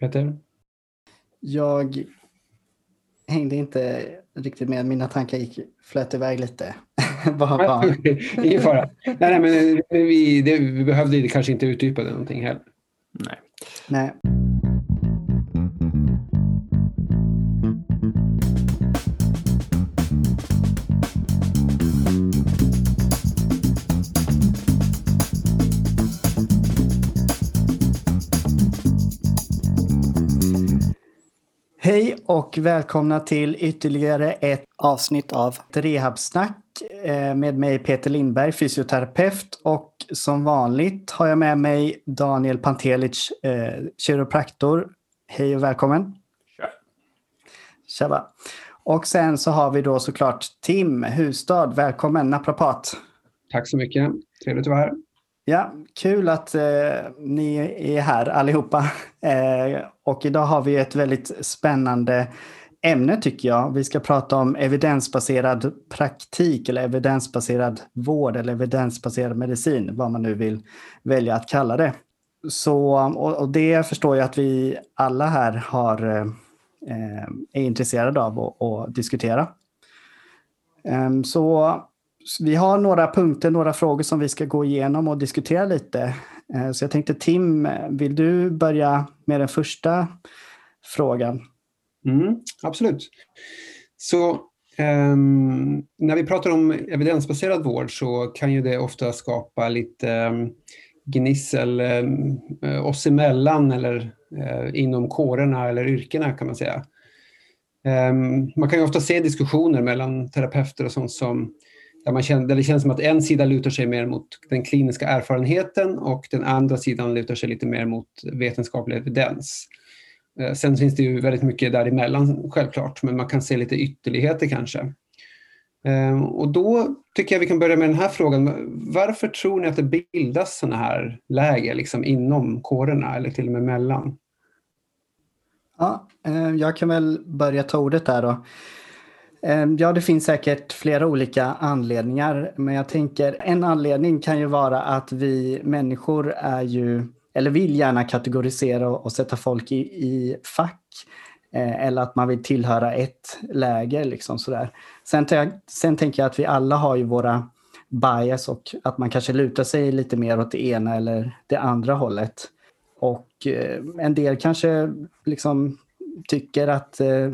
Peter? Jag hängde inte riktigt med. Mina tankar gick, flöt iväg lite. Ingen fara. Nej, nej, men vi, det, vi behövde kanske inte utdypa det någonting heller. Nej. Nej. Och välkomna till ytterligare ett avsnitt av Rehabsnack eh, med mig Peter Lindberg, fysioterapeut och som vanligt har jag med mig Daniel Pantelic, eh, kiropraktor. Hej och välkommen. Tja. Tjaba. Och sen så har vi då såklart Tim Hustad, välkommen, naprapat. Tack så mycket, trevligt att vara här. Ja, kul att eh, ni är här allihopa. Eh, och idag har vi ett väldigt spännande ämne tycker jag. Vi ska prata om evidensbaserad praktik eller evidensbaserad vård eller evidensbaserad medicin, vad man nu vill välja att kalla det. Så, och, och det förstår jag att vi alla här har, eh, eh är intresserade av att diskutera. Ehm, så vi har några punkter, några frågor som vi ska gå igenom och diskutera lite. Eh, så jag tänkte Tim, eh, vill du börja med den första frågan? Mm, absolut. Så um, när vi pratar om evidensbaserad vård så kan ju det ofta skapa lite um, gnissel um, oss emellan eller uh, inom kårerna eller yrkena kan man säga. Um, man kan ju ofta se diskussioner mellan terapeuter och sånt som där, man känner, där det känns som att en sida lutar sig mer mot den kliniska erfarenheten och den andra sidan lutar sig lite mer mot vetenskaplig evidens. Eh, sen finns det ju väldigt mycket däremellan självklart, men man kan se lite ytterligheter kanske. Eh, och då tycker jag vi kan börja med den här frågan. Varför tror ni att det bildas sådana här läger liksom inom kårerna eller till och med mellan? Ja, eh, jag kan väl börja ta ordet där då. Ehm, ja, det finns säkert flera olika anledningar, men jag tänker en anledning kan ju vara att vi människor är ju, eller vill gärna kategorisera och sätta folk i, i fack. Eh, eller att man vill tillhöra ett läger. Liksom sådär. Sen, sen tänker jag att vi alla har ju våra bias och att man kanske lutar sig lite mer åt det ena eller det andra hållet. Och eh, en del kanske liksom tycker att eh,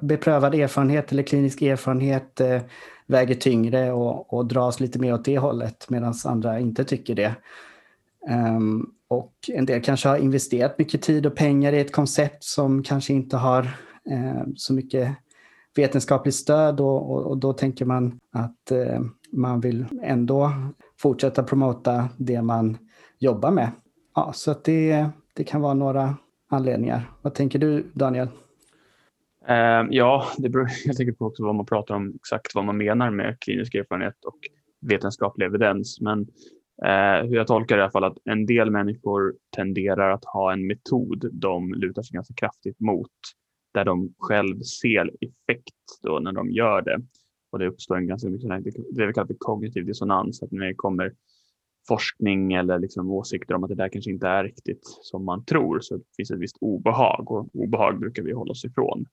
beprövad erfarenhet eller klinisk erfarenhet eh, väger tyngre och, och dras lite mer åt det hållet medan andra inte tycker det. Um, och en del kanske har investerat mycket tid och pengar i ett koncept som kanske inte har eh, så mycket vetenskapligt stöd och, och, och då tänker man att eh, man vill ändå fortsätta promota det man jobbar med. Ja, så att det, det kan vara några anledningar. Vad tänker du Daniel? Ehm, ja, det beror helt enkelt på också vad man pratar om, exakt vad man menar med klinisk erfarenhet och vetenskaplig evidens. Men eh, hur jag tolkar det i alla fall att en del människor tenderar att ha en metod de lutar sig ganska kraftigt mot där de själv ser effekt då när de gör det. Och det uppstår en ganska mycket det vi kallar för kognitiv dissonans, att när det kommer forskning eller liksom åsikter om att det där kanske inte är riktigt som man tror så finns ett visst obehag och obehag brukar vi hålla oss ifrån.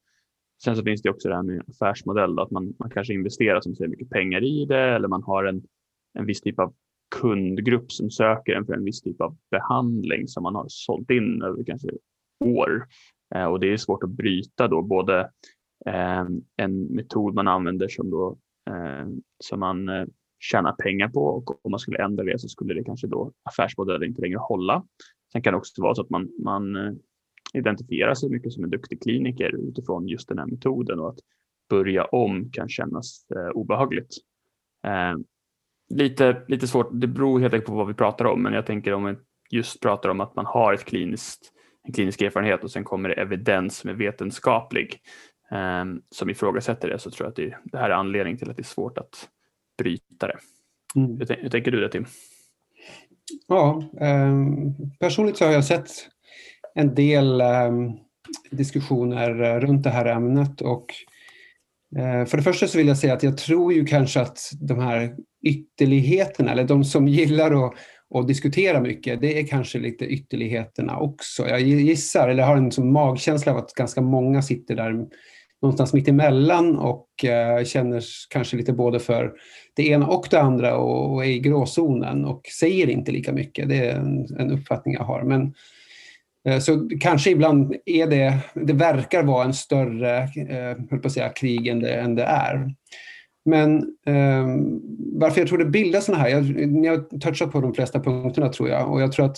Sen så finns det också det här med affärsmodell, då, att man, man kanske investerar som säger mycket pengar i det eller man har en, en viss typ av kundgrupp som söker en för en viss typ av behandling som man har sålt in över kanske år. Eh, och det är svårt att bryta då både eh, en metod man använder som, då, eh, som man eh, tjänar pengar på och om man skulle ändra det så skulle det kanske då affärsmodellen inte längre hålla. Sen kan det också vara så att man, man eh, identifiera sig mycket som en duktig kliniker utifrån just den här metoden och att börja om kan kännas eh, obehagligt. Eh, lite, lite svårt, det beror helt enkelt på vad vi pratar om, men jag tänker om vi just pratar om att man har ett kliniskt, en klinisk erfarenhet och sen kommer det evidens som är vetenskaplig eh, som ifrågasätter det så tror jag att det, det här är anledningen till att det är svårt att bryta det. Mm. Hur, hur tänker du det Tim? Ja, eh, personligt så har jag sett en del ehm, diskussioner eh, runt det här ämnet och eh, för det första så vill jag säga att jag tror ju kanske att de här ytterligheterna eller de som gillar att, att diskutera mycket, det är kanske lite ytterligheterna också. Jag gissar, eller har en sån magkänsla av att ganska många sitter där någonstans mitt emellan och eh, känner kanske lite både för det ena och det andra och, är i gråzonen och säger inte lika mycket. Det är en, en uppfattning jag har. Men, eh, Eh, så kanske ibland är det, det verkar vara en större eh, höll på att säga, krig än det, än det är. Men eh, varför jag tror det bildas sådana här, jag, ni har touchat på de flesta punkterna tror jag och jag tror att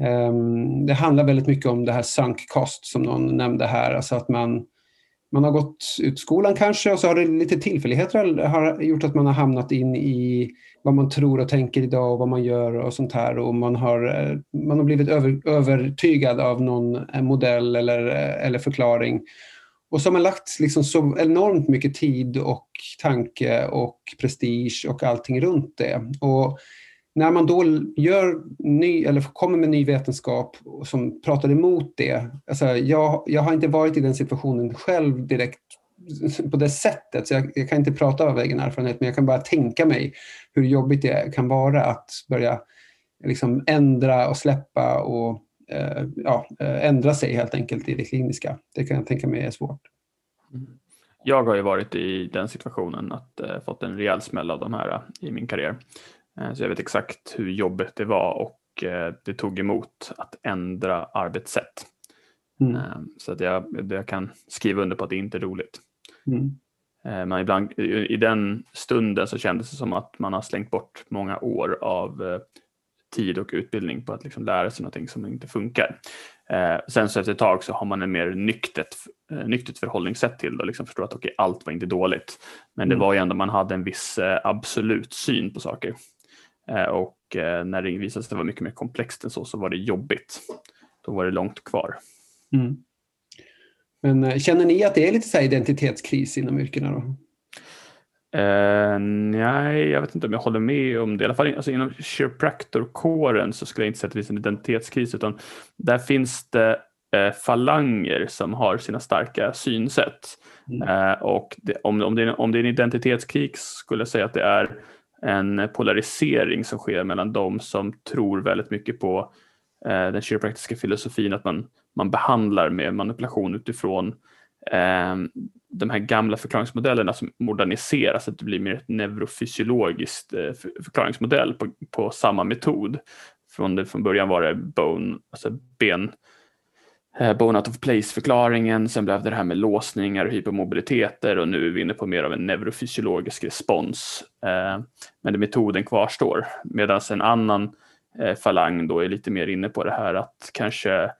eh, det handlar väldigt mycket om det här sunk cost som någon nämnde här, alltså att man man har gått ut skolan kanske och så har det lite tillfälligheter har gjort att man har hamnat in i vad man tror och tänker idag och vad man gör och sånt här och man har, eh, man har blivit över, övertygad av någon eh, modell eller, eh, eller förklaring. Och så har man lagt liksom så enormt mycket tid och tanke och prestige och allting runt det. Och när man då gör ny, eller kommer med ny vetenskap som pratar emot det, alltså jag, jag har inte varit i den situationen själv direkt på det sättet, så jag, jag, kan inte prata av egen erfarenhet, men jag kan bara tänka mig hur jobbigt det kan vara att börja liksom ändra och släppa och eh, ja, eh, ändra sig helt enkelt i det kliniska. Det kan jag tänka mig är svårt. Jag har ju varit i den situationen att eh, fått en rejäl smäll av de här eh, i min karriär. Eh, så jag vet exakt hur jobbigt det var och eh, det tog emot att ändra arbetssätt. Mm. Eh, så att jag, jag kan skriva under på att det inte är roligt. Mm. Men ibland i den stunden så kändes det som att man har slängt bort många år av tid och utbildning på att liksom lära sig någonting som inte funkar. sen så efter ett tag så har man en mer nyktert, nyktert förhållningssätt till det och liksom förstår att okay, allt var inte dåligt. Men det mm. var ju ändå man hade en viss absolut syn på saker. Eh, och eh, när det visade sig vara mycket mer komplext än så, så var det jobbigt. Då var det långt kvar. Mm. Men eh, känner ni att det är lite så identitetskris inom yrkena? Då? Uh, nej, jag vet inte om jag håller med om det. I alla fall alltså, inom kiropraktorkåren så skulle jag inte säga att det finns en identitetskris utan där finns det uh, falanger som har sina starka synsätt. Mm. Uh, och det, om, om, det är, om det är en identitetskris skulle jag säga att det är en polarisering som sker mellan de som tror väldigt mycket på eh, den kiropraktiska filosofin, att man, man behandlar med manipulation utifrån eh, de här gamla förklaringsmodellerna som moderniseras, att det blir mer ett neurofysiologiskt eh, förklaringsmodell på, på samma metod. Från, det, från början var det bone, alltså ben, eh, bone out of place-förklaringen, sen blev det det här med låsningar och hypermobiliteter och nu är vi inne på mer av en neurofysiologisk respons. Eh, men metoden kvarstår. Medan en annan eh, falang då är lite mer inne på det här att kanske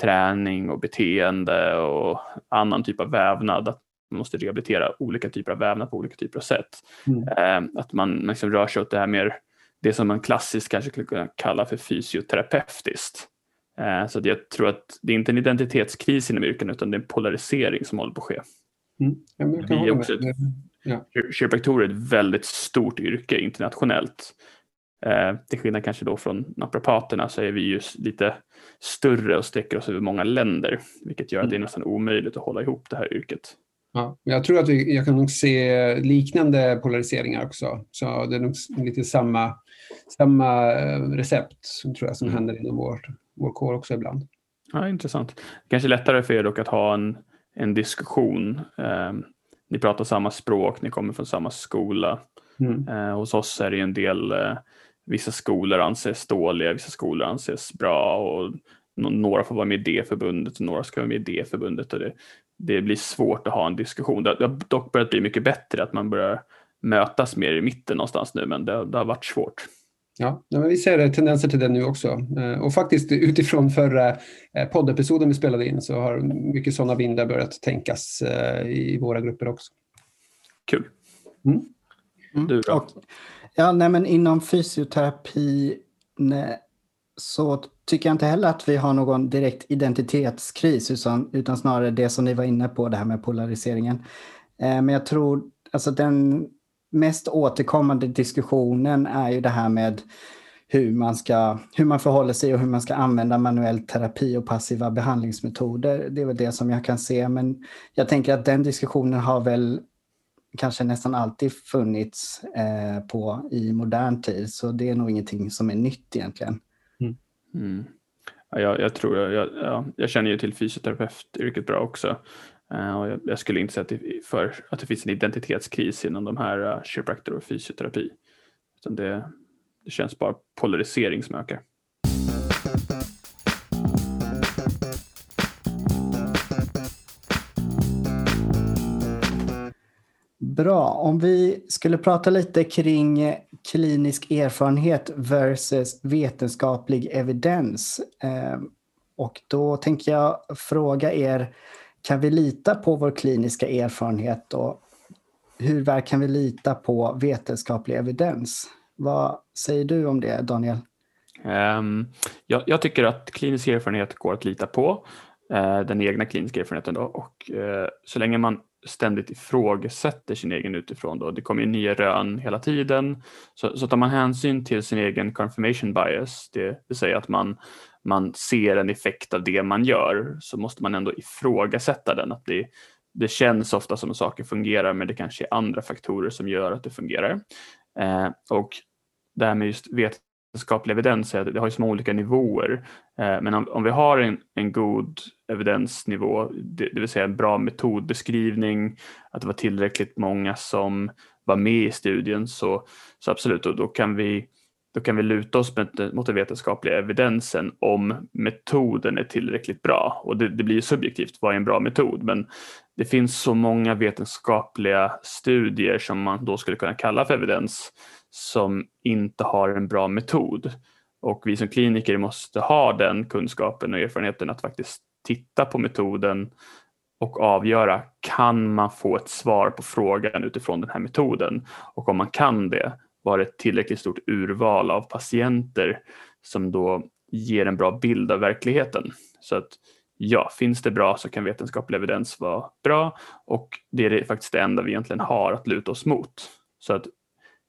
träning och beteende och annan typ av vävnad, att man måste rehabilitera olika typer av vävnad på olika typer av sätt. Mm. Att man liksom rör sig åt det här mer, det som man klassiskt kanske skulle kunna kalla för fysioterapeutiskt. Eh, så jag tror att det är inte en identitetskris inom yrken utan det är en polarisering som håller på att ske. Mm. Ja, vi är också ett, ja. Kiropraktorer är ett väldigt stort yrke internationellt. Eh, till skillnad kanske då från naprapaterna så är vi just lite större och sträcker oss över många länder, vilket gör att det är mm. nästan omöjligt att hålla ihop det här yrket. Ja, jag tror att vi, jag kan nog se liknande polariseringar också. Så det är nog lite samma, samma eh, recept tror jag som mm. händer inom vårt vår kår också ibland. Ja, intressant. Kanske lättare för er dock att ha en, en diskussion. Eh, ni pratar samma språk, ni kommer från samma skola. Mm. Eh, hos oss är det en del, eh, vissa skolor anses dåliga, vissa skolor anses bra och några får vara med i det förbundet och några ska vara med i det förbundet. Och det, det blir svårt att ha en diskussion. Det har dock börjat bli mycket bättre att man börjar mötas mer i mitten någonstans nu, men det, det har varit svårt. Ja, men vi ser tendenser till det nu också. Eh, och faktiskt utifrån förra eh, poddepisoden vi spelade in så har mycket sådana vindar börjat tänkas eh, i våra grupper också. Kul. Mm. Mm. Du då? ja, nej, men inom fysioterapi nej, så tycker jag inte heller att vi har någon direkt identitetskris utan, utan snarare det som ni var inne på, det här med polariseringen. Men jag tror alltså den mest återkommande diskussionen är ju det här med hur man, ska, hur man förhåller sig och hur man ska använda manuell terapi och passiva behandlingsmetoder. Det är väl det som jag kan se, men jag tänker att den diskussionen har väl kanske nästan alltid funnits eh, på i modern tid. Så det är nog ingenting som är nytt egentligen. Mm. Mm. Ja, jag, jag, tror, jag, ja, jag känner ju till fysioterapeutyrket bra också. Eh, och jag, skulle inte säga att det, för, att det finns en identitetskris inom de här eh, uh, chiropractor och fysioterapi. Utan det, det känns bara polarisering som ökar. Bra, om vi skulle prata lite kring klinisk erfarenhet versus vetenskaplig evidens. Eh, och då tänker jag fråga er, kan vi lita på vår kliniska erfarenhet och hur väl kan vi lita på vetenskaplig evidens? Vad säger du om det, Daniel? Um, jag, jag, tycker att klinisk erfarenhet går att lita på, uh, den egna kliniska erfarenheten. Då, och uh, så länge man ständigt ifrågasätter sin egen utifrån. Då. Det kommer ju nya rön hela tiden. Så, så tar man hänsyn till sin egen confirmation bias, det vill säga att man, man ser en effekt av det man gör, så måste man ändå ifrågasätta den. Att det, det känns ofta som att saker fungerar men det kanske är andra faktorer som gör att det fungerar. Eh, och det här med just vetenskaplig evidens, det har ju så olika nivåer. Eh, men om, om, vi har en, en god evidensnivå, det, det, vill säga en bra metodbeskrivning, att det var tillräckligt många som var med i studien, så, så absolut, och då kan vi då kan vi luta oss mot den vetenskapliga evidensen om metoden är tillräckligt bra. Och det, det blir subjektivt, vad är en bra metod? Men det finns så många vetenskapliga studier som man då skulle kunna kalla för evidens som inte har en bra metod. Och vi som kliniker måste ha den kunskapen och erfarenheten att faktiskt titta på metoden och avgöra, kan man få ett svar på frågan utifrån den här metoden? Och om man kan det, var ett tillräckligt stort urval av patienter som då ger en bra bild av verkligheten. Så att ja, finns det bra så kan vetenskaplig evidens vara bra och det är faktiskt det enda vi egentligen har att luta oss mot. Så att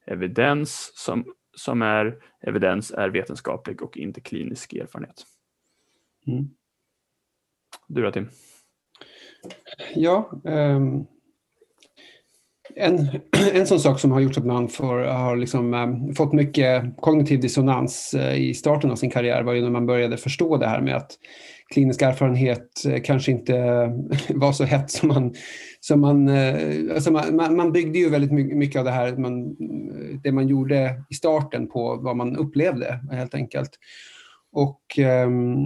evidens som, som är evidens är vetenskaplig och inte klinisk erfarenhet. Mm. Du då Tim? Ja, um, en, en sån sak som har gjort att man har liksom, um, fått mycket kognitiv dissonans uh, i starten av sin karriär var ju när man började förstå det här med att klinisk erfarenhet uh, kanske inte var så hett som man... Som man, alltså man, man byggde ju väldigt mycket av det här, man, det man gjorde i starten på vad man upplevde helt enkelt. Och, ehm,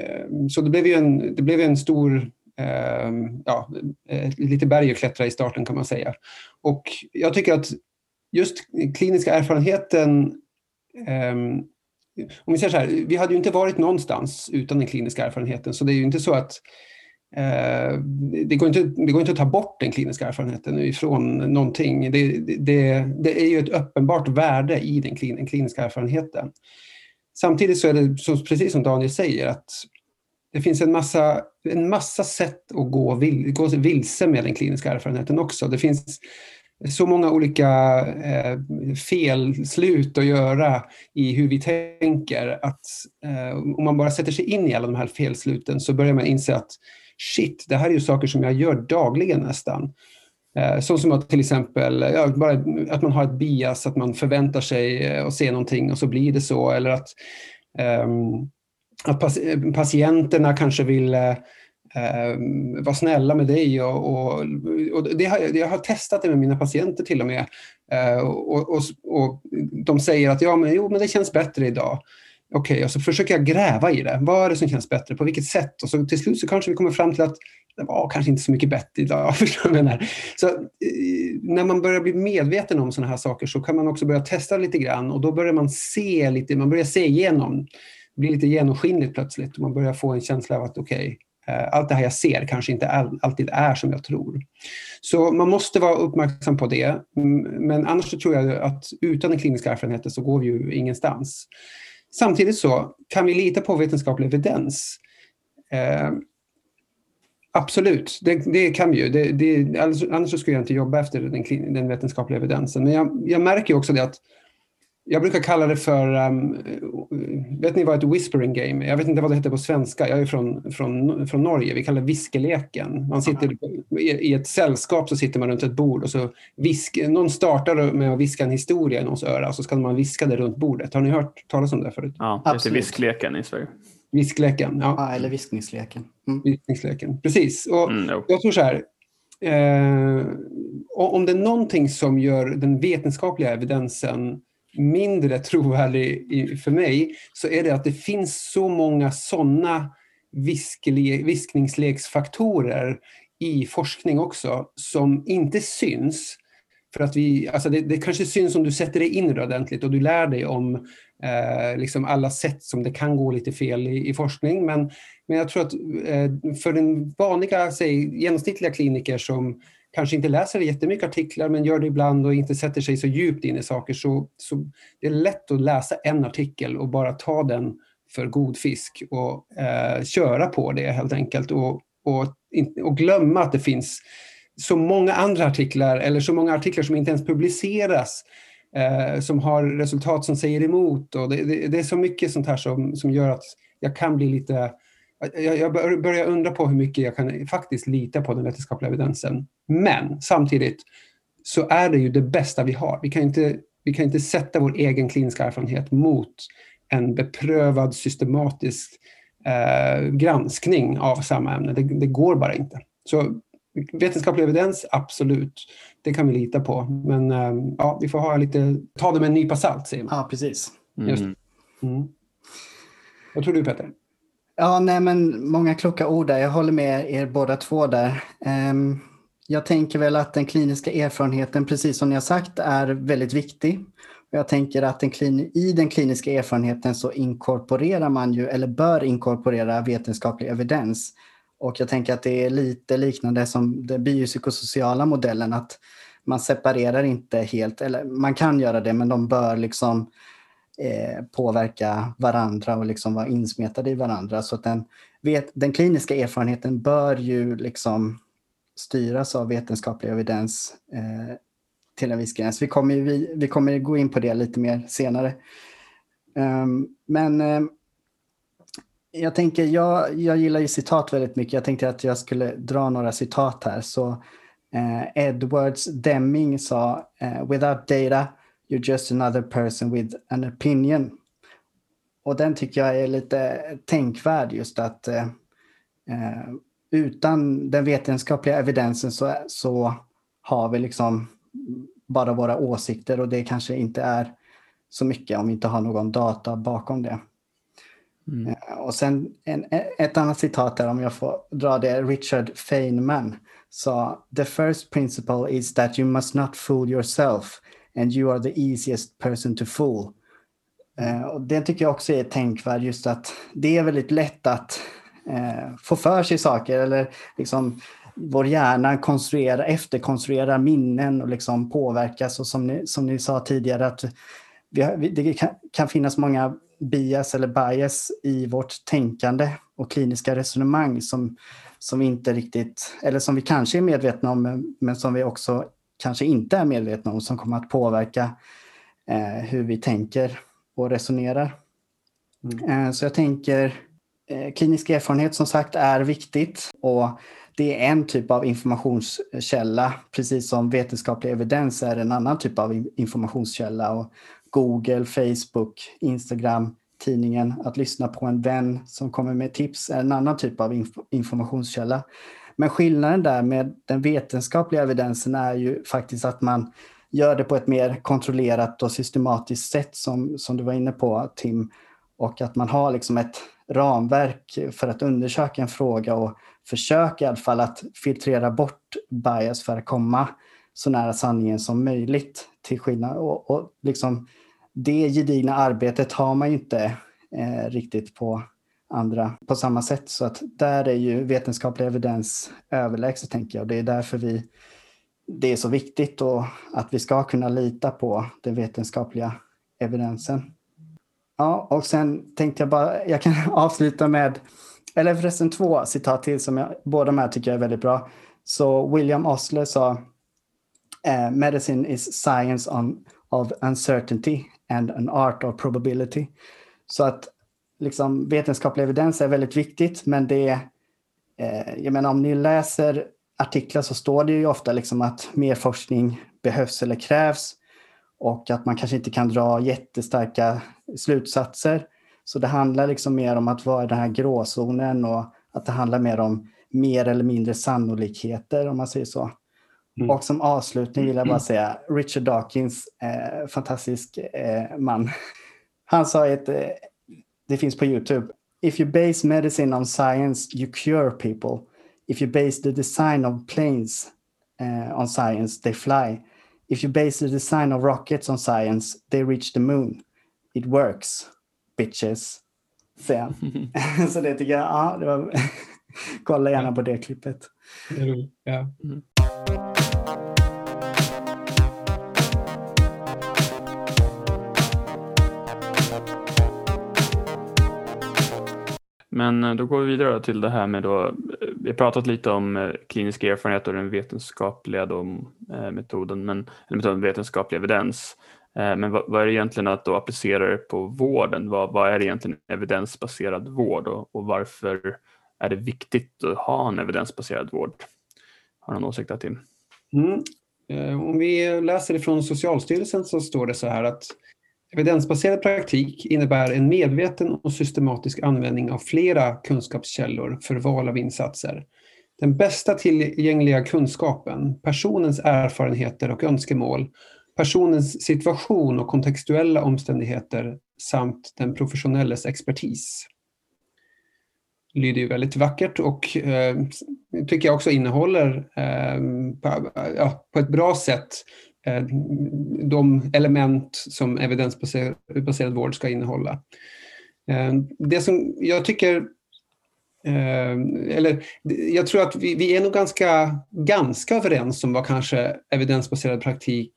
ehm, så det blev ju en, det blev en stor Ehm, ja, eh, lite berg att klättra i starten kan man säga. Och jag tycker att just kliniska erfarenheten ehm, om vi säger så här, vi hade ju inte varit någonstans utan den kliniska erfarenheten, så det är ju inte så att eh, det, går inte, det går inte att ta bort den kliniska erfarenheten ifrån någonting. Det, det, det är ju ett uppenbart värde i den kliniska erfarenheten. Samtidigt så är det precis som Daniel säger att det finns en massa, en massa sätt att gå, vil, gå vilse med den kliniska erfarenheten också. Det finns så många olika eh, felslut att göra i hur vi tänker att eh, om man bara sätter sig in i alla de här felsluten så börjar man inse att shit, det här är ju saker som jag gör dagligen nästan. Eh, så som att till exempel ja, bara att man har ett bias, att man förväntar sig eh, att se någonting och så blir det så. Eller att um, att patienterna kanske vill eh, eh, vara snälla med dig. Och, och, och det har, jag har testat det med mina patienter till och med. Eh, och, och, och, de säger att ja, men, jo, men det känns bättre idag. Okej, okay, och så försöker jag gräva i det. Vad är det som känns bättre? På vilket sätt? Och så till slut så kanske vi kommer fram till att det var kanske inte så mycket bättre idag. så, eh, när man börjar bli medveten om sådana här saker så kan man också börja testa lite grann och då börjar man se lite, man börjar se igenom blir lite genomskinligt plötsligt och man börjar få en känsla av att okej, okay, allt det här jag ser kanske inte alltid är som jag tror. Så man måste vara uppmärksam på det. Men annars så tror jag att utan den kliniska erfarenheten så går vi ju ingenstans. Samtidigt så kan vi lita på vetenskaplig evidens. Eh, absolut, det, det, kan vi ju. Det, det, annars, annars skulle jag inte jobba efter den, den vetenskapliga evidensen. Men jag, jag märker också det att jag brukar kalla det för, um, vet ni vad ett whispering game är? Jag vet inte vad det heter på svenska. Jag är från, från, från Norge. Vi kallar det viskeleken. Man sitter i, ett sällskap så sitter man runt ett bord och så visk, någon startar med att viska en historia i någons öra och så ska man viska det runt bordet. Har ni hört talas om det förut? Ja, det är viskleken i Sverige. Viskleken, ja. ja eller viskningsleken. Mm. Viskningsleken, precis. Och mm, jag tror så här, eh, om det är någonting som gör den vetenskapliga evidensen mindre trovärdig för mig så är det att det finns så många sådana viskningsleksfaktorer i forskning också som inte syns. För att vi, alltså det, det kanske syns om du sätter dig in ordentligt och du lär dig om eh, liksom alla sätt som det kan gå lite fel i, i forskning. Men, men jag tror att eh, för den vanliga, säg, genomsnittliga kliniker som kanske inte läser jättemycket artiklar men gör det ibland och inte sätter sig så djupt in i saker så, så det är lätt att läsa en artikel och bara ta den för god fisk och eh, köra på det helt enkelt och, och, och glömma att det finns så många andra artiklar eller så många artiklar som inte ens publiceras eh, som har resultat som säger emot. Och det, det, det, är så mycket sånt här som, som gör att jag kan bli lite jag, jag börjar undra på hur mycket jag kan faktiskt lita på den vetenskapliga evidensen. Men samtidigt så är det ju det bästa vi har. Vi kan inte, vi kan inte sätta vår egen kliniska erfarenhet mot en beprövad systematisk eh, granskning av samma ämne. Det, det, går bara inte. Så vetenskaplig evidens, absolut. Det kan vi lita på. Men eh, ja, vi får ha lite, ta det med en nypa salt, säger man. Ja, precis. Just. Mm. Mm. Vad tror du, Peter? Ja, nej men många kloka ord där. Jag håller med er båda två där. Ehm, jag tänker väl att den kliniska erfarenheten, precis som ni har sagt, är väldigt viktig. Jag tänker att den i den kliniska erfarenheten så inkorporerar man ju, eller bör inkorporera vetenskaplig evidens. Och jag tänker att det är lite liknande som den biopsykosociala modellen, att man separerar inte helt, eller man kan göra det, men de bör liksom eh, påverka varandra och liksom vara insmetade i varandra. Så att den, vet, den kliniska erfarenheten bör ju liksom styras av vetenskaplig evidens eh, till en viss gräns. Vi kommer, vi, vi kommer gå in på det lite mer senare. Um, men um, jag tänker, jag, jag gillar ju citat väldigt mycket. Jag tänkte att jag skulle dra några citat här. Så uh, Edwards Deming sa, uh, without data you're just another person with an opinion. Och den tycker jag är lite tänkvärd just att uh, utan den vetenskapliga evidensen så, så har vi liksom bara våra åsikter och det kanske inte är så mycket om vi inte har någon data bakom det. Mm. Eh, och sen en, ett annat citat där om jag får dra det, Richard Feynman sa The first principle is that you must not fool yourself and you are the easiest person to fool. Eh, och det tycker jag också är tänkvärd, just att det är väldigt lätt att eh, få för sig saker eller liksom vår hjärna konstruerar, efterkonstruerar minnen och liksom påverkas. Och som ni, som ni sa tidigare, att vi har, det kan, kan, finnas många bias eller bias i vårt tänkande och kliniska resonemang som, som vi inte riktigt, eller som vi kanske är medvetna om, men som vi också kanske inte är medvetna om, som kommer att påverka eh, hur vi tänker och resonerar. Mm. Eh, så jag tänker, eh, klinisk erfarenhet som sagt är viktigt och det är en typ av informationskälla, precis som vetenskaplig evidens är en annan typ av informationskälla. Och Google, Facebook, Instagram, tidningen, att lyssna på en vän som kommer med tips är en annan typ av inf informationskälla. Men skillnaden där med den vetenskapliga evidensen är ju faktiskt att man gör det på ett mer kontrollerat och systematiskt sätt som, som du var inne på Tim. Och att man har liksom ett ramverk för att undersöka en fråga och försöka i alla fall att filtrera bort bias för att komma så nära sanningen som möjligt. Till skillnad och, och liksom det gedigna arbetet har man ju inte eh, riktigt på andra på samma sätt. Så att där är ju vetenskaplig evidens överlägset tänker jag. Och det är därför vi, det är så viktigt och att vi ska kunna lita på den vetenskapliga evidensen. Ja, och sen tänkte jag bara, jag kan avsluta med, eller förresten två citat till som jag, båda de här tycker jag är väldigt bra. Så William Osler sa, eh, medicine is science on, of uncertainty and an art of probability. Så att liksom, vetenskaplig evidens är väldigt viktigt, men det eh, jag menar om ni läser artiklar så står det ju ofta liksom att mer forskning behövs eller krävs och att man kanske inte kan dra jättestarka slutsatser. Så det handlar liksom mer om att vara i den här gråzonen och att det handlar mer om mer eller mindre sannolikheter om man säger så. Mm. Och som avslutning vill jag bara säga Richard Dawkins, eh, fantastisk eh, man. Han sa ett, eh, det finns på Youtube, If you base medicine on science you cure people. If you base the design of planes uh, on science they fly. If you base the design of rockets on science they reach the moon. It works, bitches. Så det tycker jag, ja, det var, kolla gärna på det klippet. Ja. Mm. Men eh, då går vi vidare till det här med då, eh, vi har pratat lite om eh, klinisk erfarenhet och den vetenskapliga då, metoden, men, eller metoden vetenskaplig evidens. Men vad, vad, är det egentligen att då applicera det på vården? Vad, vad är egentligen evidensbaserad vård och, och, varför är det viktigt att ha en evidensbaserad vård? Har du någon åsikt där Tim? Mm. Om vi läser ifrån Socialstyrelsen så står det så här att Evidensbaserad praktik innebär en medveten och systematisk användning av flera kunskapskällor för val av insatser. Den bästa tillgängliga kunskapen, personens erfarenheter och önskemål, personens situation och kontextuella omständigheter samt den professionelles expertis. Det Lyder ju väldigt vackert och eh, tycker jag också innehåller eh, på, ja, på ett bra sätt Eh, Eh, de element som evidensbaserad vård ska innehålla. Eh, det som jag tycker eh, eller jag tror att vi, vi, är nog ganska, ganska överens om vad kanske evidensbaserad praktik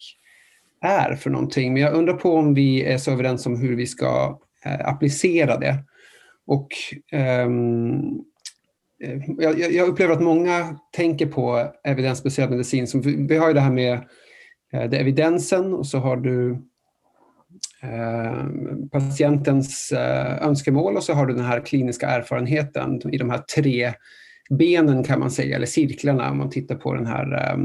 är för någonting. Men jag undrar på om vi är så överens om hur vi ska applicera det. Och um, jag, jag, upplever att många tänker på evidensbaserad medicin. Som, vi har ju det här med Eh, det är evidensen och så har du eh, patientens eh, önskemål och så har du den här kliniska erfarenheten i de här tre benen kan man säga, eller cirklarna om man tittar på den här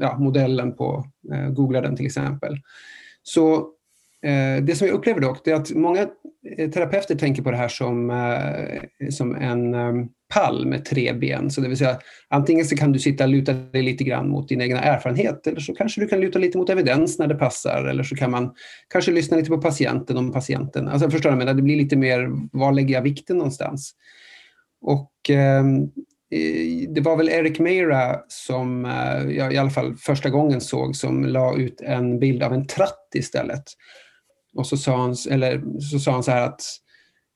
ja, modellen på, googla den till exempel. Så det som jag upplever dock, är att många terapeuter tänker på det här som, som en pall med tre ben. Så det vill säga, antingen så kan du sitta och luta dig lite grann mot din egna erfarenhet eller så kanske du kan luta lite mot evidens när det passar eller så kan man kanske lyssna lite på patienten om patienten. Alltså förstår du, men det blir lite mer, var lägger jag vikten någonstans? Och ehm, eh, det var väl Eric Meira som eh, jag i alla fall första gången såg som la ut en bild av en tratt istället. Och så sa han, eller, så sa han så här att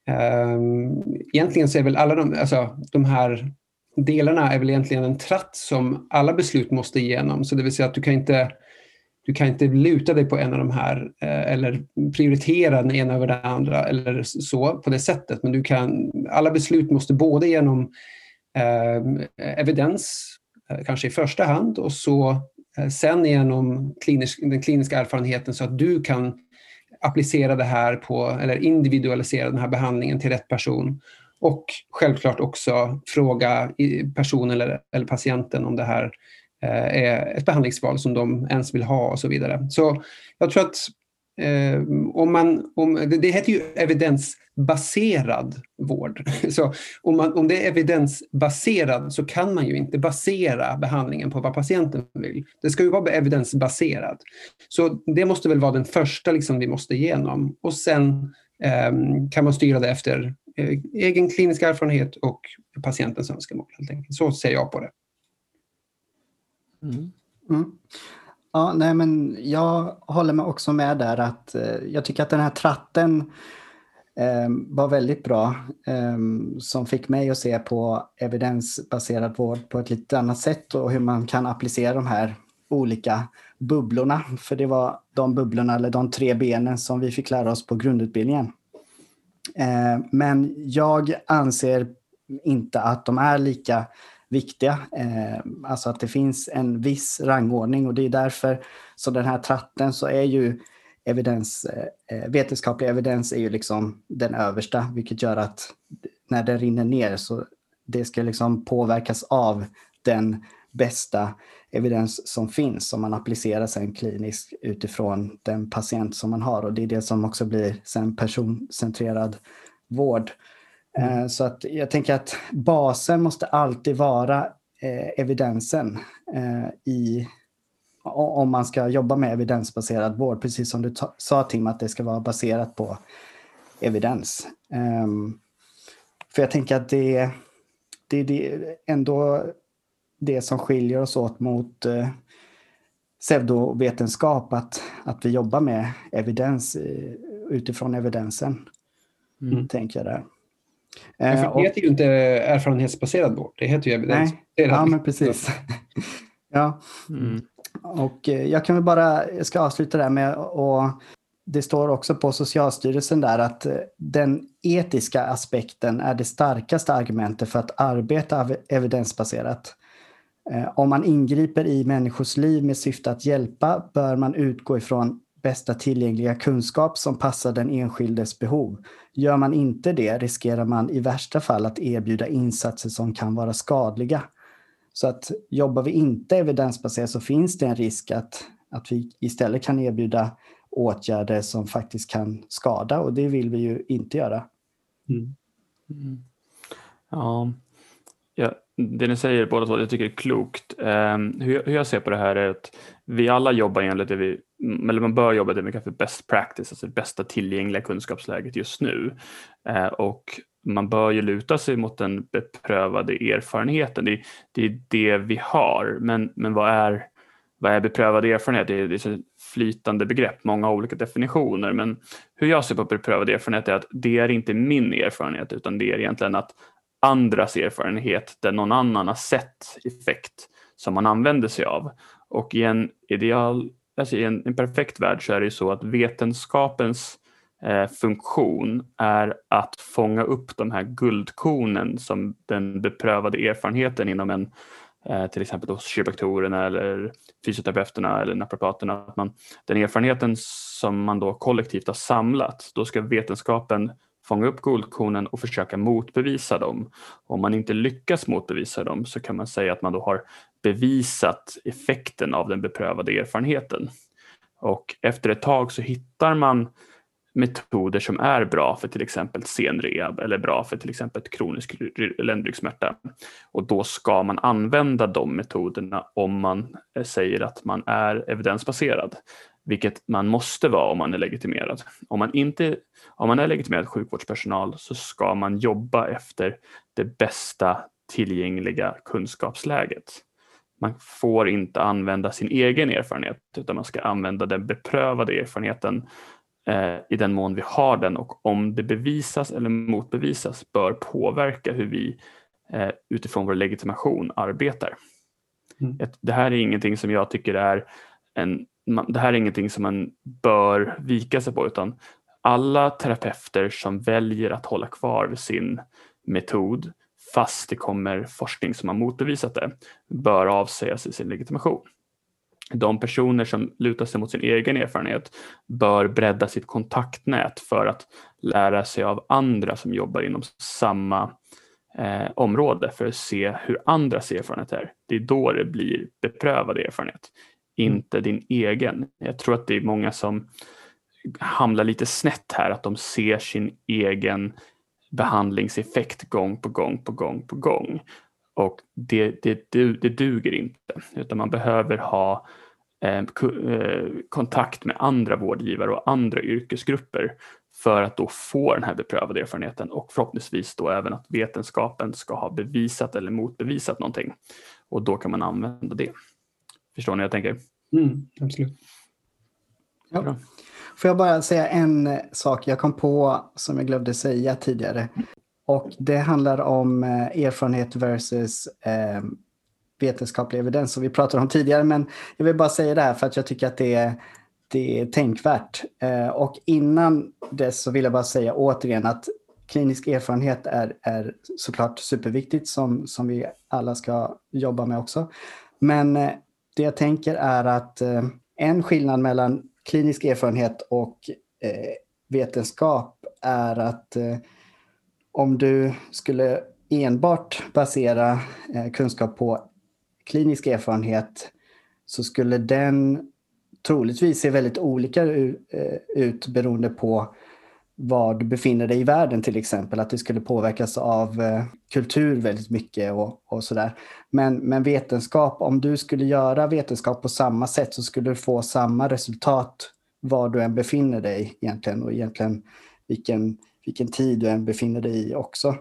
Ehm, egentligen så är väl alla de, alltså, de här delarna är väl egentligen en tratt som alla beslut måste igenom. Så det vill säga att du kan inte, du kan inte luta dig på en av de här eh, eller prioritera den ena över den andra eller så på det sättet. Men du kan, alla beslut måste både genom ehm, eh, evidens, kanske i första hand, och så eh, sen genom klinisk, den kliniska erfarenheten så att du kan applicera det här på, eller individualisera den här behandlingen till rätt person. Och självklart också fråga personen eller, eller patienten om det här eh, är ett behandlingsval som de ens vill ha och så vidare. Så jag tror att om man, om, det, det heter ju evidensbaserad vård. Så om, man, om det är evidensbaserad så kan man ju inte basera behandlingen på vad patienten vill. Det ska ju vara evidensbaserad. Så det måste väl vara den första liksom vi måste igenom. Och sen eh, kan man styra det efter eh, egen klinisk erfarenhet och patientens önskemål. Helt enkelt. Så ser jag på det. Mm. Mm. Ja, nej, men jag håller mig också med där att eh, jag tycker att den här tratten eh, var väldigt bra eh, som fick mig att se på evidensbaserad vård på ett lite annat sätt och hur man kan applicera de här olika bubblorna. För det var de bubblorna, eller de tre benen som vi fick lära oss på grundutbildningen. Eh, men jag anser inte att de är lika viktiga. Eh, alltså att det finns en viss rangordning och det är därför så den här tratten så är ju evidens, eh, eh, vetenskaplig evidens är ju liksom den översta, vilket gör att när den rinner ner så det ska liksom påverkas av den bästa evidens som finns som man applicerar sen kliniskt utifrån den patient som man har och det är det som också blir sen personcentrerad vård. Mm. Så att jag tänker att basen måste alltid vara eh, evidensen eh, i om man ska jobba med evidensbaserad vård, precis som du sa Tim, att det ska vara baserat på evidens. Um, för jag tänker att det, det, det är ändå det som skiljer oss åt mot pseudovetenskap, att, att vi jobbar med evidens utifrån evidensen. Mm. Tänker jag där. Ja, för det heter ju inte erfarenhetsbaserad vård, det heter ju evidens. Nej, ja, men precis. ja. Mm. Och eh, jag kan väl bara, jag ska avsluta där med att det står också på Socialstyrelsen där att eh, den etiska aspekten är det starkaste argumentet för att arbeta evidensbaserat. Eh, om man ingriper i människors liv med syfte att hjälpa bör man utgå ifrån bästa tillgängliga kunskap som passar den enskildes behov. Gör man inte det riskerar man i värsta fall att erbjuda insatser som kan vara skadliga. Så att jobbar vi inte evidensbaserat så finns det en risk att, att vi istället kan erbjuda åtgärder som faktiskt kan skada och det vill vi ju inte göra. Mm. Mm. Ja. jag, det ni säger båda två, jag tycker är klokt. Um, hur, hur, jag ser på det här är att vi alla jobbar enligt det vi, eller man bör jobba det vi kallar för best practice, alltså det bästa tillgängliga kunskapsläget just nu. Uh, och man bör ju luta sig mot den beprövade erfarenheten. Det, det är det vi har, men, men vad, är, vad är beprövad erfarenhet? Det är, det är ett flytande begrepp, många olika definitioner, men hur jag ser på beprövad erfarenhet är att det är inte min erfarenhet utan det är egentligen att andras erfarenhet där någon annan har sett effekt som man använder sig av. Och i en ideal, alltså i en, en perfekt värld så är det ju så att vetenskapens eh, funktion är att fånga upp de här guldkornen som den beprövade erfarenheten inom en eh, till exempel hos kiropraktorerna eller fysioterapeuterna eller naprapaterna. Att man, den erfarenheten som man då kollektivt har samlat, då ska vetenskapen fånga upp guldkornen och försöka motbevisa dem. Om man inte lyckas motbevisa dem så kan man säga att man då har bevisat effekten av den beprövade erfarenheten. Och efter ett tag så hittar man metoder som är bra för till exempel senrehab eller bra för till exempel kronisk ländryggsmärta. Och då ska man använda de metoderna om man eh, säger att man är evidensbaserad, vilket man måste vara om man är legitimerad. Om man, inte, om man är legitimerad sjukvårdspersonal så ska man jobba efter det bästa tillgängliga kunskapsläget. Man får inte använda sin egen erfarenhet utan man ska använda den beprövade erfarenheten Eh, i den mån vi har den och om det bevisas eller motbevisas bör påverka hur vi eh, utifrån vår legitimation arbetar. Mm. Det här är ingenting som jag tycker är en, det här är ingenting som man bör vika sig på utan alla terapeuter som väljer att hålla kvar vid sin metod fast det kommer forskning som har motbevisat det bör avsäga sig sin legitimation de personer som lutar sig mot sin egen erfarenhet bör bredda sitt kontaktnät för att lära sig av andra som jobbar inom samma eh, område för att se hur andras erfarenhet är. Det är då det blir beprövad erfarenhet, inte din egen. Jag tror att det är många som hamnar lite snett här, att de ser sin egen behandlingseffekt gång på gång på gång på gång och det, det, det duger inte, utan man behöver ha eh, eh, kontakt med andra vårdgivare och andra yrkesgrupper för att då få den här beprövade erfarenheten och förhoppningsvis då även att vetenskapen ska ha bevisat eller motbevisat någonting. Och då kan man använda det. Förstår ni vad jag tänker? Mm, absolut. Ja. Får jag bara säga en sak jag kom på som jag glömde säga tidigare. Och det handlar om eh, erfarenhet versus eh, vetenskaplig evidens som vi pratade om tidigare. Men jag vill bara säga det här för att jag tycker att det är, det är tänkvärt. Eh, och innan dess så vill jag bara säga återigen att klinisk erfarenhet är, är såklart superviktigt som, som vi alla ska jobba med också. Men eh, det jag tänker är att eh, en skillnad mellan klinisk erfarenhet och eh, vetenskap är att eh, om du skulle enbart basera kunskap på klinisk erfarenhet så skulle den troligtvis se väldigt olika ut beroende på var du befinner dig i världen till exempel. Att det skulle påverkas av eh, kultur väldigt mycket och, och sådär. Men, men vetenskap, om du skulle göra vetenskap på samma sätt så skulle du få samma resultat var du än befinner dig egentligen och egentligen vilken, vilken tid du än befinner dig i också.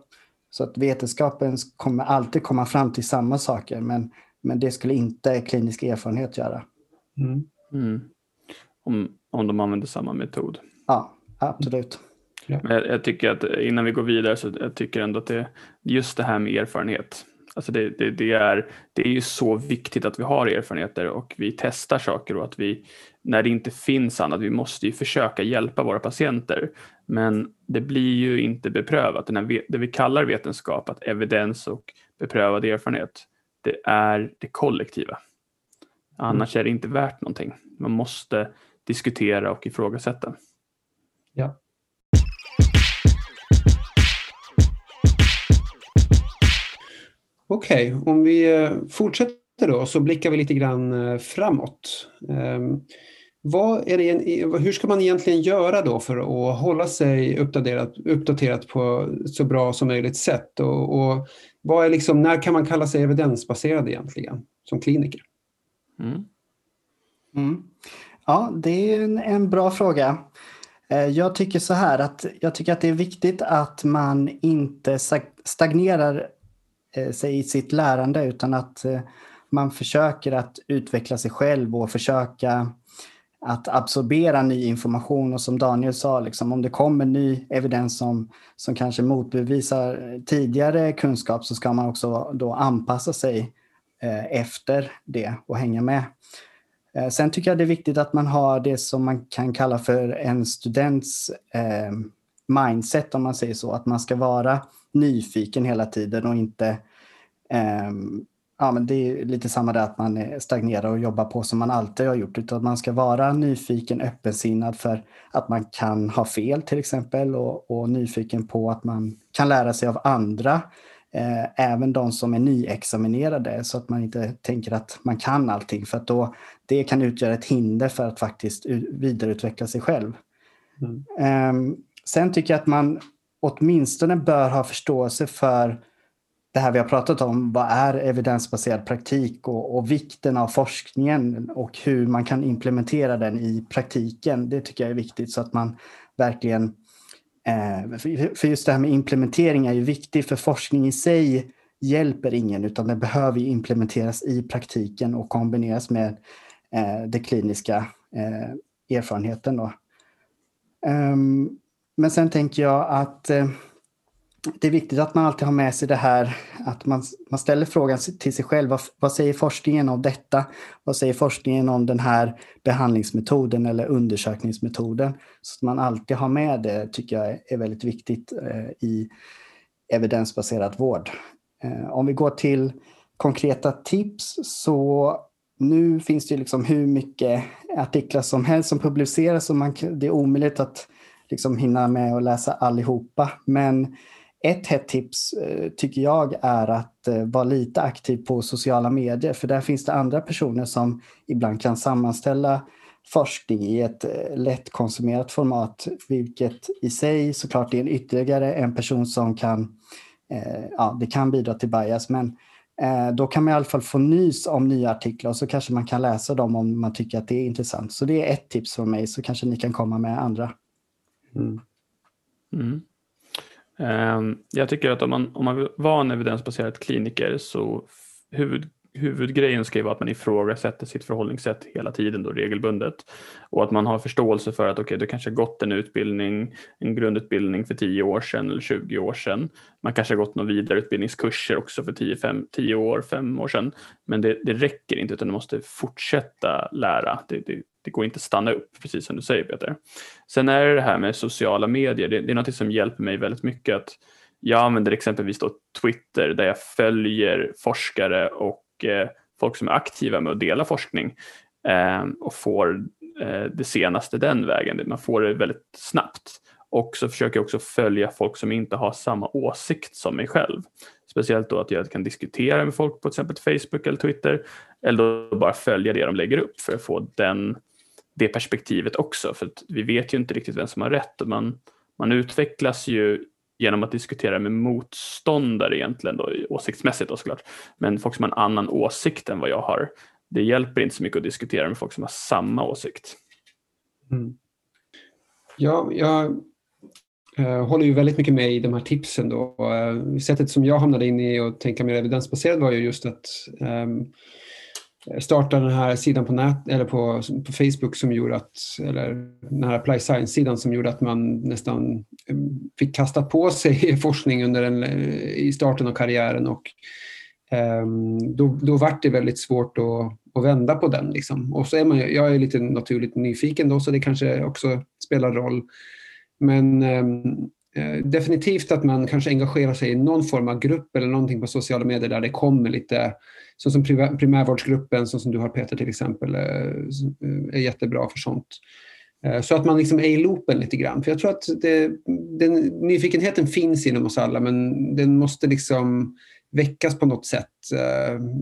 Så att vetenskapen kommer alltid komma fram till samma saker men, men det skulle inte klinisk erfarenhet göra. Mm. Mm. Om, om de använder samma metod. Ja, absolut. Ja. Men jag, jag, tycker att innan vi går vidare så jag tycker ändå att det just det här med erfarenhet. Alltså det, det, det, är, det är ju så viktigt att vi har erfarenheter och vi testar saker och att vi när det inte finns annat, vi måste ju försöka hjälpa våra patienter. Men det blir ju inte beprövat. Det vi kallar vetenskap, att evidens och beprövad erfarenhet, det är det kollektiva. Annars mm. är det inte värt någonting. Man måste diskutera och ifrågasätta. Ja. Okej, okay, om vi eh, fortsätter då så blickar vi lite grann eh, framåt. Ehm, vad är det, hur ska man egentligen göra då för att hålla sig uppdaterat, uppdaterat på så bra som möjligt sätt? Och, och vad är liksom, när kan man kalla sig evidensbaserad egentligen som kliniker? Mm. Mm. Ja, det är en, en bra fråga. Eh, jag tycker så här att jag tycker att det är viktigt att man inte stagnerar Eh, sig i sitt lärande utan att eh, man försöker att utveckla sig själv och försöka att absorbera ny information och som Daniel sa, liksom, om det kommer ny evidens som, som kanske motbevisar tidigare kunskap så ska man också då anpassa sig eh, efter det och hänga med. Eh, sen tycker jag det är viktigt att man har det som man kan kalla för en students eh, mindset om man säger så, att man ska vara nyfiken hela tiden och inte eh, ja, men det är lite samma där att man stagnerar och jobbar på som man alltid har gjort. Utan man ska vara nyfiken, öppensinnad för att man kan ha fel till exempel och, och nyfiken på att man kan lära sig av andra. Eh, även de som är nyexaminerade så att man inte tänker att man kan allting för att då det kan utgöra ett hinder för att faktiskt vidareutveckla sig själv. Mm. Eh, sen tycker jag att man åtminstone bör ha förståelse för det här vi har pratat om, vad är evidensbaserad praktik och, och, vikten av forskningen och hur man kan implementera den i praktiken. Det tycker jag är viktigt så att man verkligen... Eh, för just det här med implementering är ju viktigt för forskning i sig hjälper ingen utan det behöver implementeras i praktiken och kombineras med eh, den kliniska eh, erfarenheten. Då. Um, men sen tänker jag att eh, det är viktigt att man alltid har med sig det här att man, man ställer frågan till sig själv. Vad, vad, säger forskningen om detta? Vad säger forskningen om den här behandlingsmetoden eller undersökningsmetoden? Så att man alltid har med det tycker jag är väldigt viktigt eh, i evidensbaserad vård. Eh, om vi går till konkreta tips så nu finns det liksom hur mycket artiklar som helst som publiceras och man, det är omöjligt att liksom hinna med att läsa allihopa. Men ett hett tips eh, tycker jag är att eh, vara lite aktiv på sociala medier för där finns det andra personer som ibland kan sammanställa forskning i ett eh, lättkonsumerat format vilket i sig såklart är en ytterligare en person som kan, ja det kan bidra till bias men då kan man i alla fall få nys om nya artiklar och så kanske man kan läsa dem om man tycker att det är intressant. Så det är ett tips från mig så kanske ni kan komma med andra. Mm. Mm. Ehm, jag tycker att om man, om man vill vara en evidensbaserad kliniker så huvud, huvudgrejen ska ju vara att man ifrågasätter sitt förhållningssätt hela tiden då regelbundet och att man har förståelse för att okej, okay, du kanske har gått en utbildning, en grundutbildning för 10 år sedan eller 20 år sedan. Man kanske har gått några vidareutbildningskurser också för 10, 5, 10 år, 5 år sedan. Men det, det räcker inte utan du måste fortsätta lära. Det, det, det går inte att stanna upp, precis som du säger Peter. Sen är det det här med sociala medier, det, det är något som hjälper mig väldigt mycket. att Jag använder exempelvis då Twitter där jag följer forskare och eh, folk som är aktiva med att dela forskning eh, och får eh, det senaste den vägen. Man får det väldigt snabbt. Och så försöker jag också följa folk som inte har samma åsikt som mig själv. Speciellt då att jag kan diskutera med folk på till exempel Facebook eller Twitter. Eller då bara följa det de lägger upp för att få den, det perspektivet också. För vi vet ju inte riktigt vem som har rätt. Och man, man utvecklas ju genom att diskutera med motståndare egentligen då, åsiktsmässigt då såklart. Men folk som har en annan åsikt än vad jag har. Det hjälper inte så mycket att diskutera med folk som har samma åsikt. Mm. Ja, jag eh, håller ju väldigt mycket med i de här tipsen. Då. Eh, sättet som jag hamnade in i och tänka mer evidensbaserat var ju just att eh, startade den här sidan på, nät, eller på, på Facebook som gjorde att, eller den här Apply Science-sidan som gjorde att man nästan mm, fick kasta på sig forskning under en, eh, i starten av karriären och um, då, då vart det väldigt svårt att, att vända på den. Liksom. Och så är man, jag är lite naturligt nyfiken då så det kanske också spelar roll. Men um, Eh, definitivt att man kanske engagerar sig i någon form av grupp eller någonting på sociala medier där det kommer lite så som primärvårdsgruppen, så som du har Peter till exempel, eh, eh, är jättebra för sånt. Så att man liksom är i loopen lite grann. För jag tror att det, den, nyfikenheten finns inom oss alla men den måste liksom väckas på något sätt.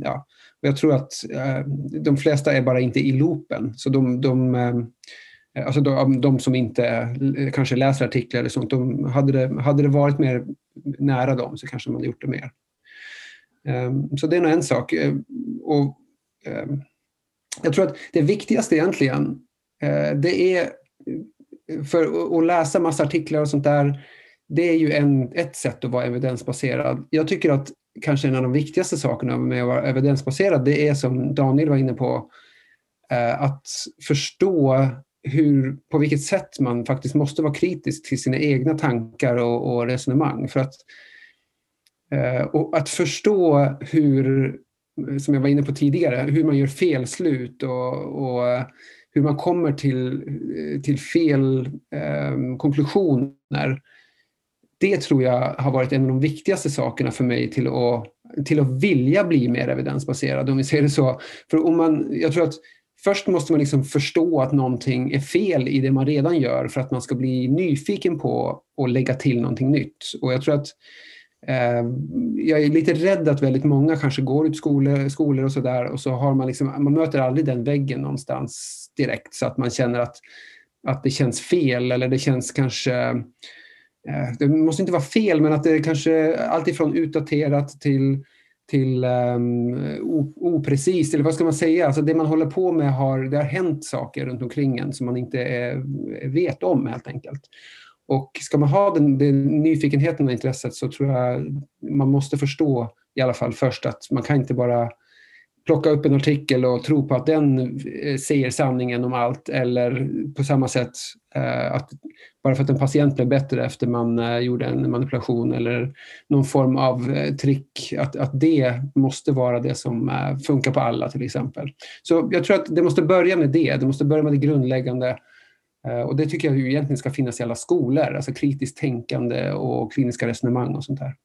Ja. Och jag tror att de flesta är bara inte i loopen. Så de, de Eh, alltså de, de, som inte eh, kanske läser artiklar eller sånt, de, hade, det, hade det varit mer nära dem så kanske man hade gjort det mer. Ehm, så det är nog en sak. Eh, och, ehm, jag tror att det viktigaste egentligen, det är för att läsa massa artiklar och sånt där, det är ju en, ett sätt att vara evidensbaserad. Jag tycker att kanske en av de viktigaste sakerna med att vara evidensbaserad, det är som Daniel var inne på, att förstå hur, på vilket sätt man faktiskt måste vara kritisk till sina egna tankar och, och resonemang. För att Eh, och att förstå hur, som jag var inne på tidigare, hur man gör felslut och, och hur man kommer till, till fel eh, konklusioner. Det tror jag har varit en av de viktigaste sakerna för mig till att, till att vilja bli mer evidensbaserad, om vi säger det så. För om man, jag tror att först måste man liksom förstå att någonting är fel i det man redan gör för att man ska bli nyfiken på att lägga till någonting nytt. Och jag tror att Eh, jag är lite rädd att väldigt många kanske går ut skolor, skolor och sådär och så har man liksom, man möter aldrig den väggen någonstans direkt så att man känner att, att det känns fel eller det känns kanske eh, det måste inte vara fel men att det kanske alltifrån utdaterat till till um, oprecist, eller vad ska man säga? Alltså det man håller på med har, det har hänt saker runt omkring en som man inte är, vet om helt enkelt. Och ska man ha den, den nyfikenheten och intresset så tror jag man måste förstå i alla fall först att man kan inte bara plocka upp en artikel och tro på att den eh, säger sanningen om allt eller på samma sätt eh, att bara för att en patient blev bättre efter man eh, gjorde en manipulation eller någon form av eh, trick, att, att det måste vara det som eh, funkar på alla till exempel. Så jag tror att det måste börja med det, det måste börja med det grundläggande Eh, och det tycker jag ju egentligen ska finnas i alla skolor, alltså kritiskt tänkande och kliniska resonemang och sånt där.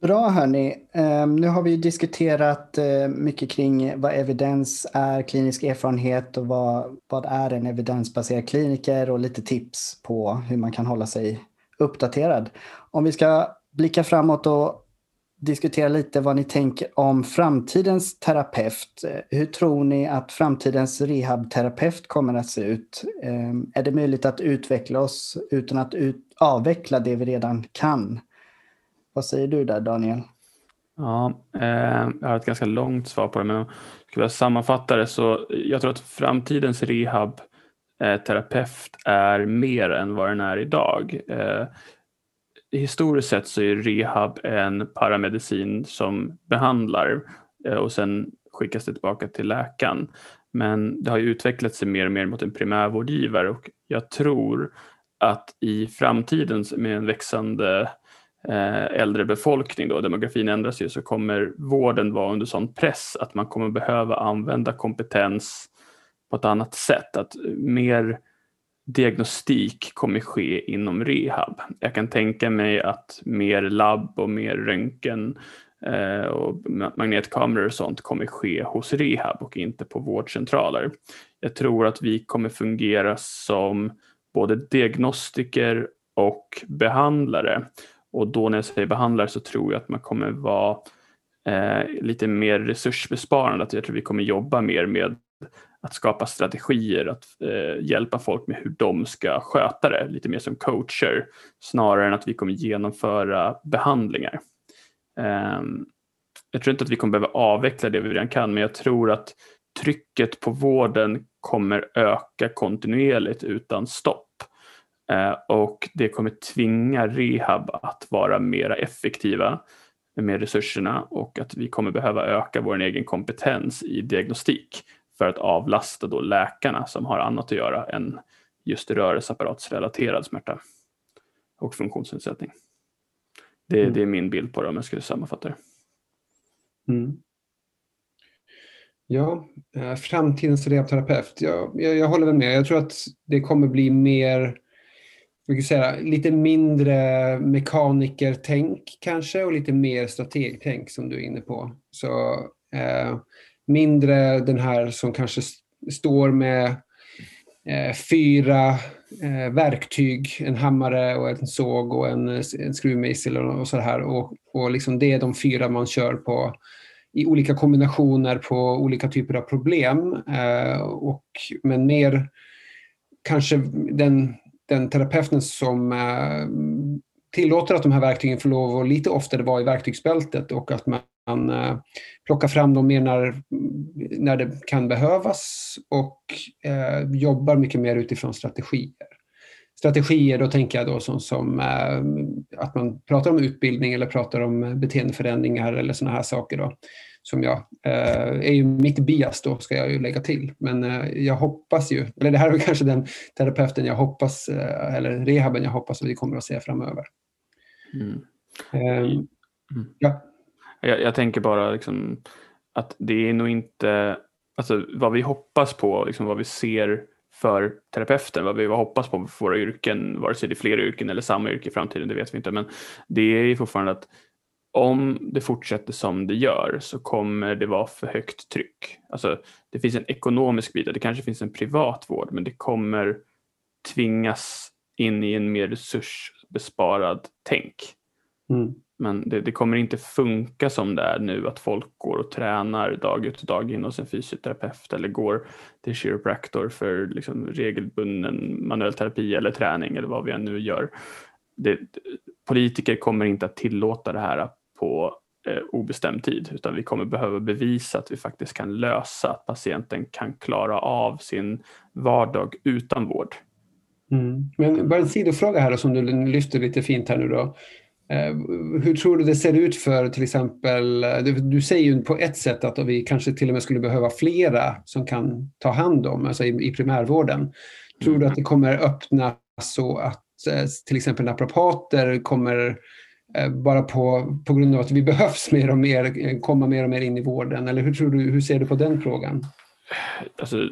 Bra hörni. Ehm, nu har vi diskuterat eh, mycket kring vad evidens är, klinisk erfarenhet och vad, vad är en evidensbaserad kliniker och lite tips på hur man kan hålla sig uppdaterad. Om vi ska blicka framåt och diskutera lite vad ni tänker om framtidens terapeut. Eh, hur tror ni att framtidens rehabterapeut kommer att se ut? Ehm, är det möjligt att utveckla oss utan att ut avveckla det vi redan kan? Vad säger du där Daniel? Ja, eh, jag har ett ganska långt svar på det men ska jag sammanfatta det så jag tror att framtidens rehabterapeut eh, är mer än vad den är idag. Eh, historiskt sett så är rehab en paramedicin som behandlar eh, och sen skickas det tillbaka till läkaren. Men det har ju utvecklat sig mer och mer mot en primärvårdgivare och jag tror att i framtiden med en växande eh, Eh, äldre befolkning, då, demografin ändras ju, så kommer vården vara under sån press att man kommer behöva använda kompetens på ett annat sätt. Att mer diagnostik kommer ske inom rehab. Jag kan tänka mig att mer labb och mer röntgen eh, och magnetkameror och sånt kommer ske hos rehab och inte på vårdcentraler. Jag tror att vi kommer fungera som både diagnostiker och behandlare. Och då när jag säger behandlare så tror jag att man kommer vara eh, lite mer resursbesparande. Att jag tror vi kommer jobba mer med att skapa strategier, att eh, hjälpa folk med hur de ska sköta det, lite mer som coacher, snarare än att vi kommer genomföra behandlingar. Eh, jag tror inte att vi kommer behöva avveckla det vi redan kan, men jag tror att trycket på vården kommer öka kontinuerligt utan stopp. Eh, och det kommer tvinga rehab att vara mer effektiva med resurserna och att vi kommer behöva öka vår egen kompetens i diagnostik för att avlasta då läkarna som har annat att göra än just rörelseapparatsrelaterad smärta och funktionsnedsättning. Det, mm. det, är min bild på det om jag skulle sammanfatta det. Mm. Ja, eh, framtidens rehabterapeut. Ja, jag, jag håller väl med. Jag tror att det kommer bli mer jag säga, lite mindre mekanikertänk kanske och lite mer strategtänk som du är inne på. Så eh, mindre den här som kanske står med eh, fyra eh, verktyg, en hammare och en såg och en, en skruvmejsel och, och så här. Och, och liksom det är de fyra man kör på i olika kombinationer på olika typer av problem. Eh, och, men mer kanske den den terapeuten som eh, tillåter att de här verktygen får lov att lite oftare vara i verktygsbältet och att man eh, plockar fram dem mer när, när det kan behövas och eh, jobbar mycket mer utifrån strategier. Strategier, då tänker jag då som, som eh, att man pratar om utbildning eller pratar om beteendeförändringar eller sådana här saker. Då som jag eh, är ju mitt bias då, ska jag ju lägga till. Men eh, jag hoppas ju, eller det här är kanske den terapeuten jag hoppas, eh, eller rehaben jag hoppas att vi kommer att se framöver. Mm. Ehm, mm. Ja. Jag, jag, tänker bara liksom att det är nog inte, alltså vad vi hoppas på, liksom vad vi ser för terapeuten, vad vi hoppas på för våra yrken, vare sig det är fler yrken eller samma yrke i framtiden, det vet vi inte, men det är fortfarande att om det fortsätter som det gör så kommer det vara för högt tryck. Alltså, det finns en ekonomisk bit, det kanske finns en privat vård, men det kommer tvingas in i en mer resursbesparad tänk. Mm. Men det, det, kommer inte funka som det är nu att folk går och tränar dag ut och dag in hos en fysioterapeut eller går till chiropractor för liksom regelbunden manuell terapi eller träning eller vad vi än nu gör. Det, politiker kommer inte att tillåta det här på eh, obestämd tid utan vi kommer behöva bevisa att vi faktiskt kan lösa att patienten kan klara av sin vardag utan vård. Mm. Men bara en sidofråga här då, som du lyfter lite fint här nu då. Eh, hur tror du det ser ut för till exempel, eh, du, säger ju på ett sätt att vi kanske till och med skulle behöva flera som kan ta hand om, alltså i, primärvården. Tror mm. du att det kommer öppna så att eh, till exempel naprapater kommer Eh, bara på, på grund av att vi behövs mer och mer, eh, komma mer och mer in i vården? Eller hur, tror du, hur ser du på den frågan? Alltså,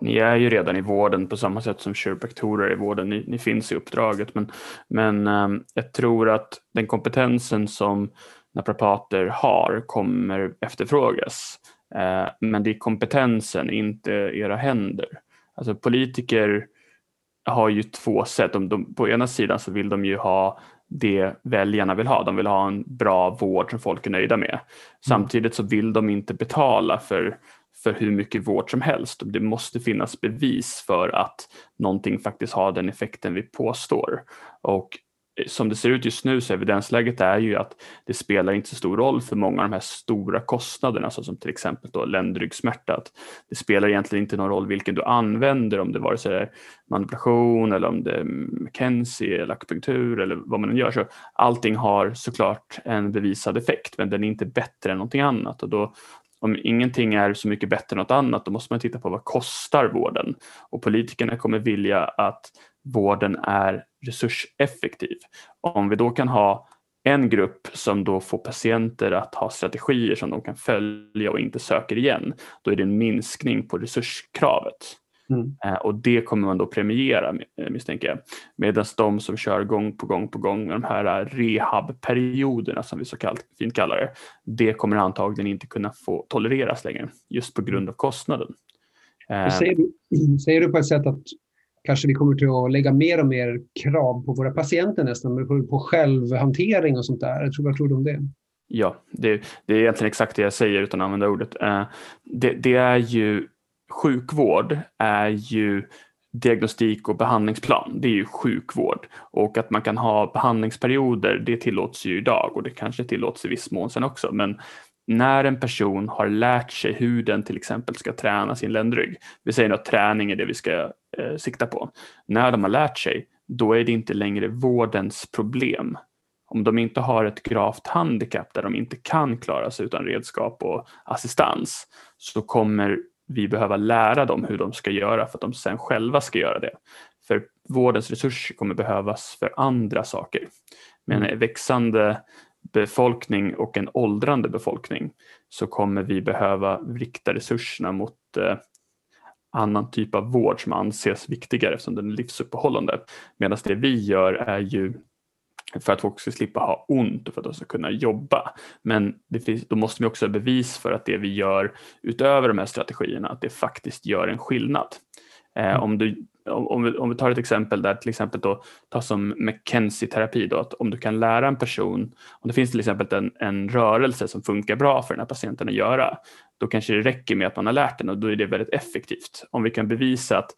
ni är ju redan i vården på samma sätt som kiropraktorer i vården. Ni, ni, finns i uppdraget men, men ehm, jag tror att den kompetensen som naprapater har kommer efterfrågas. Eh, men det är kompetensen, inte era händer. Alltså politiker har ju två sätt. De, de, på ena sidan så vill de ju ha det väljarna vill ha. De vill ha en bra vård som folk är nöjda med. Mm. Samtidigt så vill de inte betala för, för hur mycket vård som helst. Det måste finnas bevis för att någonting faktiskt har den effekten vi påstår. Och som det ser ut just nu så evidensläget är ju att det spelar inte så stor roll för många av de här stora kostnaderna såsom till exempel då ländryggsmärta. Att det spelar egentligen inte någon roll vilken du använder om det vare sig är manipulation eller om det är McKenzie eller akupunktur eller vad man än gör. Så allting har såklart en bevisad effekt men den är inte bättre än någonting annat och då om ingenting är så mycket bättre än något annat då måste man titta på vad kostar vården och politikerna kommer vilja att vården är resurseffektiv. Om vi då kan ha en grupp som då får patienter att ha strategier som de kan följa och inte söker igen, då är det en minskning på resurskravet. Mm. Eh, och det kommer man då premiera eh, misstänker jag. Medan de som kör gång på gång på gång, de här rehabperioderna som vi så kallt, fint kallar det, det kommer antagligen inte kunna få tolereras längre just på grund av kostnaden. Säger du, säger du på ett sätt att kanske vi kommer till att lägga mer och mer krav på våra patienter nästan, på självhantering och sånt där. Jag tror, vad tror du om det? Ja, det, det, är egentligen exakt det jag säger utan att använda ordet. Eh, det, det, är ju sjukvård är ju diagnostik och behandlingsplan. Det är ju sjukvård och att man kan ha behandlingsperioder. Det tillåts ju idag och det kanske tillåts i viss mån sen också. Men när en person har lärt sig hur den till exempel ska träna sin ländrygg. Vi säger att träning är det vi ska eh, sikta på. När de har lärt sig, då är det inte längre vårdens problem. Om de inte har ett gravt handikapp där de inte kan klara sig utan redskap och assistans så kommer vi behöva lära dem hur de ska göra för att de sen själva ska göra det. För vårdens resurser kommer behövas för andra saker. Med en mm. växande befolkning och en åldrande befolkning så kommer vi behöva rikta resurserna mot eh, annan typ av vård som anses viktigare eftersom den är livsuppehållande. Medan det vi gör är ju för att folk ska slippa ha ont och för att de ska kunna jobba. Men finns, då måste vi också ha bevis för att det vi gör utöver de här strategierna, att det faktiskt gör en skillnad. Eh, mm. om, du, om, vi, om vi tar ett exempel där till exempel då, ta som McKenzie-terapi då, att om du kan lära en person, om det finns till exempel en, en rörelse som funkar bra för den här patienten att göra, då kanske det räcker med att man har lärt den och då är det väldigt effektivt. Om vi kan bevisa att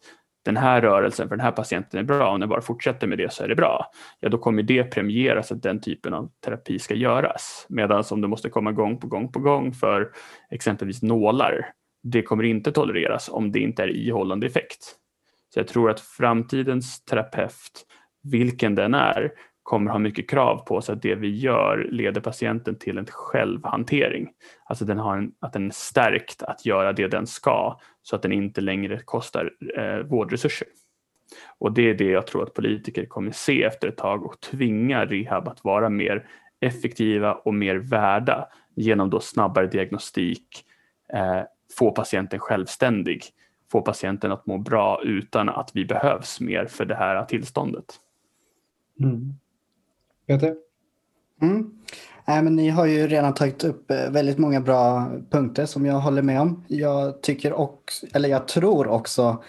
den här rörelsen för den här patienten är bra, om den bara fortsätter med det så är det bra. Ja, då kommer det premieras att den typen av terapi ska göras. Medan om du måste komma gång på gång på gång för exempelvis nålar, det kommer inte tolereras om det inte är ihållande effekt. Så jag tror att framtidens terapeut, vilken den är, kommer ha mycket krav på sig att det vi gör leder patienten till en självhantering. Alltså den har en, att den är stärkt att göra det den ska så att den inte längre kostar eh, vårdresurser. Och det är det jag tror att politiker kommer se efter ett tag och tvinga rehab att vara mer effektiva och mer värda genom då snabbare diagnostik, eh, få patienten självständig, få patienten att må bra utan att vi behövs mer för det här tillståndet. Mm. Peter? Mm. Äh, men ni har ju redan tagit upp eh, väldigt många bra punkter som jag håller med om. Jag tycker också, eller jag tror också,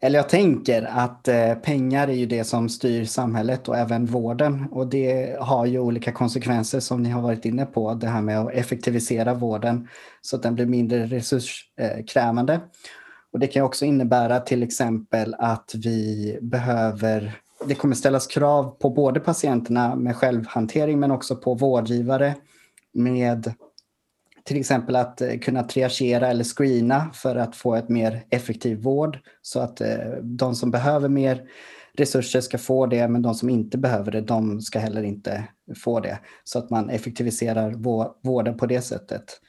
eller jag tänker att eh, pengar är ju det som styr samhället och även vården. Och det har ju olika konsekvenser som ni har varit inne på. Det här med att effektivisera vården så att den blir mindre resurskrävande. Och det kan också innebära till exempel att vi behöver det kommer ställas krav på både patienterna med självhantering men också på vårdgivare med till exempel att eh, kunna triagera eller screena för att få ett mer effektiv vård så att eh, de som behöver mer resurser ska få det men de som inte behöver det de ska heller inte få det. Så att man effektiviserar vården på det sättet.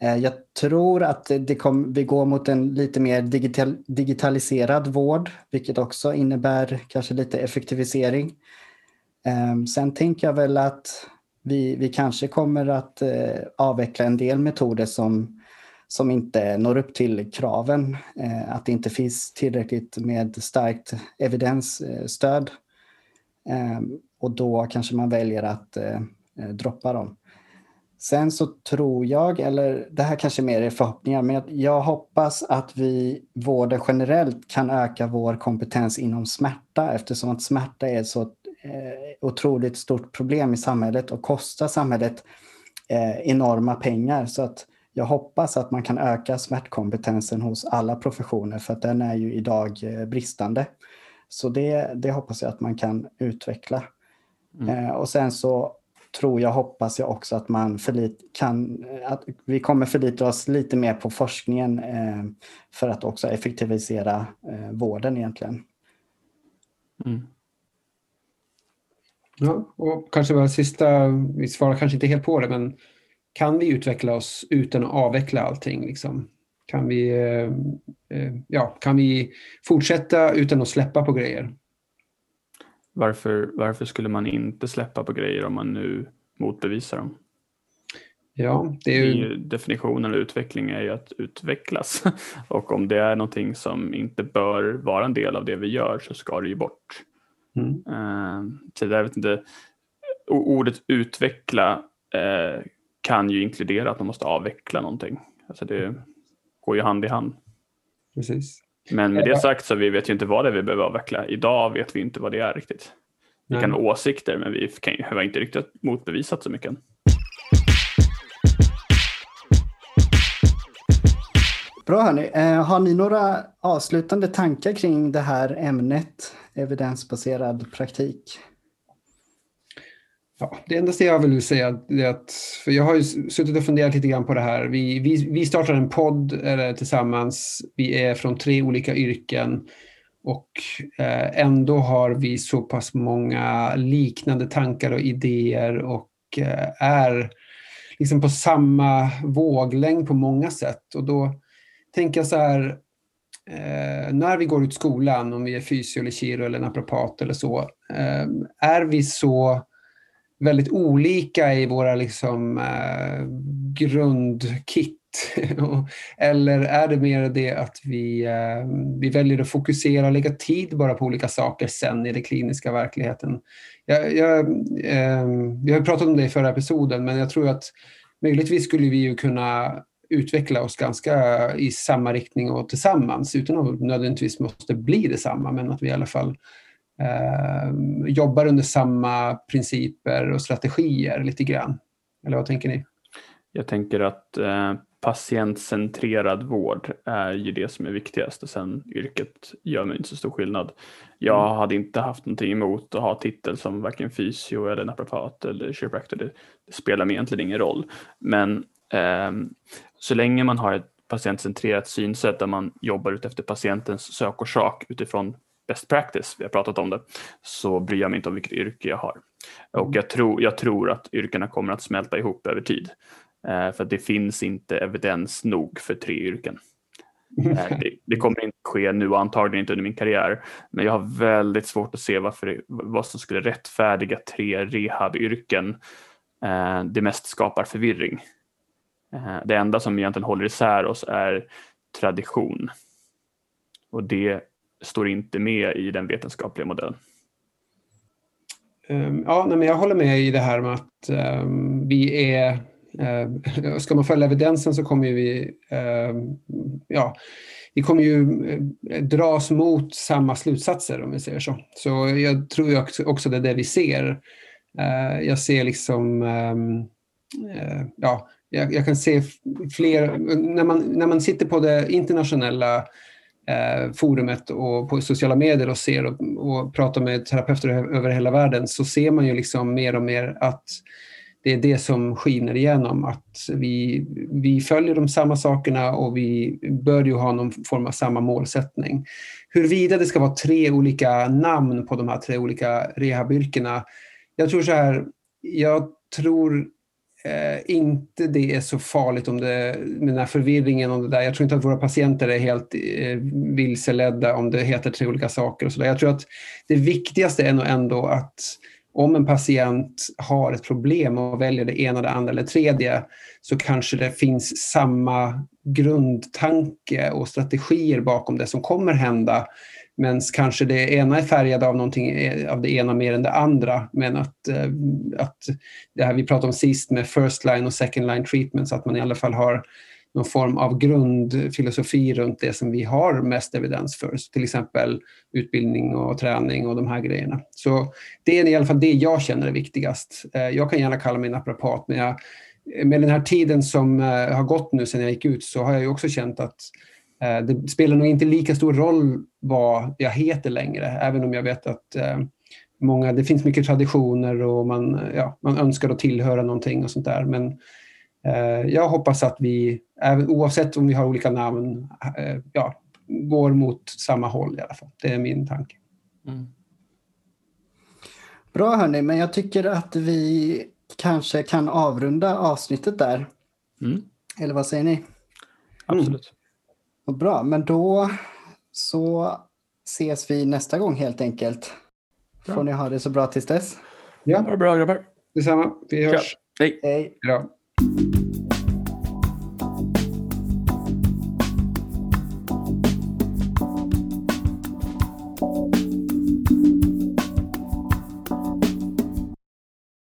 Eh, jag tror att det kom, vi går mot en lite mer digital, digitaliserad vård, vilket också innebär kanske lite effektivisering. Ehm, sen tänker jag väl att vi, vi kanske kommer att eh, avveckla en del metoder som, som inte når upp till kraven. Eh, att det inte finns tillräckligt med starkt evidensstöd. Ehm, och då kanske man väljer att droppa dem. Sen så tror jag, eller det här kanske mer är förhoppningar, men jag hoppas att vi vården generellt kan öka vår kompetens inom smärta eftersom att smärta är ett så eh, otroligt stort problem i samhället och kostar samhället eh, enorma pengar. Så att jag hoppas att man kan öka smärtkompetensen hos alla professioner för att den är ju idag eh, bristande. Så det, det hoppas jag att man kan utveckla. Mm. och sen så tror jag, hoppas jag också att man förlit, kan, att vi kommer förlita oss lite mer på forskningen eh, för att också effektivisera eh, vården egentligen. Mm. Ja, och kanske bara sista, vi svarar kanske inte helt på det, men kan vi utveckla oss utan att avveckla allting? Liksom? Kan, vi, eh, eh ja, kan vi fortsätta utan att släppa på grejer? Varför, varför skulle man inte släppa på grejer om man nu motbevisar dem? Ja, det är ju... Definitionen av utveckling är ju att utvecklas och om det är någonting som inte bör vara en del av det vi gör så ska det ju bort. Mm. Uh, så jag vet inte, ordet utveckla uh, kan ju inkludera att man måste avveckla någonting. Alltså det går ju hand i hand. Precis. Men med det sagt så vi vet ju inte vad det är vi behöver avveckla. Idag vet vi inte vad det är riktigt. Vi Nej. kan ha åsikter men vi kan ju, har inte riktigt motbevisat så mycket. Bra hörni. Eh, har ni några avslutande tankar kring det här ämnet, evidensbaserad praktik? Ja, det enda jag vill säga är att, för jag har ju suttit och funderat lite grann på det här. Vi, vi, vi startar en podd eller, tillsammans. Vi är från tre olika yrken och eh, ändå har vi så pass många liknande tankar och idéer och eh, är liksom på samma våglängd på många sätt. Och då tänker jag så här, eh, när vi går ut skolan, om vi är fysio eller kiro eller naprapat eller så, eh, är vi så väldigt olika i våra liksom, eh, grundkit? Eller är det mer det att vi, eh, vi väljer att fokusera och lägga tid bara på olika saker sen i den kliniska verkligheten? Jag, jag, eh, vi har pratat om det i förra episoden, men jag tror att möjligtvis skulle vi ju kunna utveckla oss ganska i samma riktning och tillsammans utan att nödvändigtvis måste bli detsamma, men att vi i alla fall eh, jobbar under samma principer och strategier lite grann. Eller vad tänker ni? Jag tänker att eh, patientcentrerad vård är ju det som är viktigast och sen yrket gör mig inte så stor skillnad. Jag mm. hade inte haft någonting emot att ha titel som varken fysio eller naprapat eller chiropractor. Det, det spelar mig egentligen ingen roll. Men eh, så länge man har ett patientcentrerat synsätt där man jobbar utefter patientens sökorsak utifrån best practice, vi har pratat om det, så bryr jag mig inte om vilket yrke jag har. Och mm. jag tror, jag tror att yrkena kommer att smälta ihop över tid. Eh, för det finns inte evidens nog för tre yrken. Eh, det, det, kommer inte ske nu och antagligen inte under min karriär. Men jag har väldigt svårt att se varför, vad som skulle rättfärdiga tre rehabyrken. Eh, det mest skapar förvirring. Det enda som egentligen håller isär oss är tradition. Och det står inte med i den vetenskapliga modellen. Ehm, ja, men jag håller med i det här med att um, vi är... Uh, ska man följa evidensen så kommer vi... Uh, ja, vi kommer ju eh, dras mot samma slutsatser om vi säger så. Så jag tror också det är det vi ser. Eh, jag ser liksom... Eh, ja, jag, kan se fler... När man, när man sitter på det internationella Eh, forumet och på sociala medier och ser och, och pratar med terapeuter över hela världen så ser man ju liksom mer och mer att det är det som skiner igenom. Att vi, vi följer de samma sakerna och vi bör ju ha någon form av samma målsättning. Huruvida det ska vara tre olika namn på de här tre olika rehabyrkena. Jag tror så här, jag tror eh, inte det är så farligt om det, med den här förvirringen. Om det där. Jag tror inte att våra patienter är helt eh, vilseledda om det heter tre olika saker. och så där. Jag tror att det viktigaste är nog ändå att om en patient har ett problem och väljer det ena, det andra eller tredje så kanske det finns samma grundtanke och strategier bakom det som kommer hända men kanske det ena är färgad av någonting eh, av det ena mer än det andra. Men att, eh, att det här vi pratade om sist med first line och second line treatments, att man i alla fall har någon form av grundfilosofi runt det som vi har mest evidens för. Så till exempel utbildning och träning och de här grejerna. Så det är i alla fall det jag känner är viktigast. Eh, jag kan gärna kalla mig naprapat men jag, med den här tiden som har gått nu sedan jag gick ut så har jag också känt att det spelar nog inte lika stor roll vad jag heter längre, även om jag vet att eh, många, det finns mycket traditioner och man, ja, man önskar att tillhöra någonting och sånt där. Men eh, jag hoppas att vi, oavsett om vi har olika namn, ja, går mot samma håll i alla fall. Det är min tanke. Mm. Bra hörni, men jag tycker att vi kanske kan avrunda avsnittet där. Mm. Eller vad säger ni? Absolut. Vad bra, men då så ses vi nästa gång helt enkelt. Bra. Får ni ha det så bra tills dess. Ja, det bra grabbar. Detsamma. Vi hörs. Ja. Hej. Hej. Ja.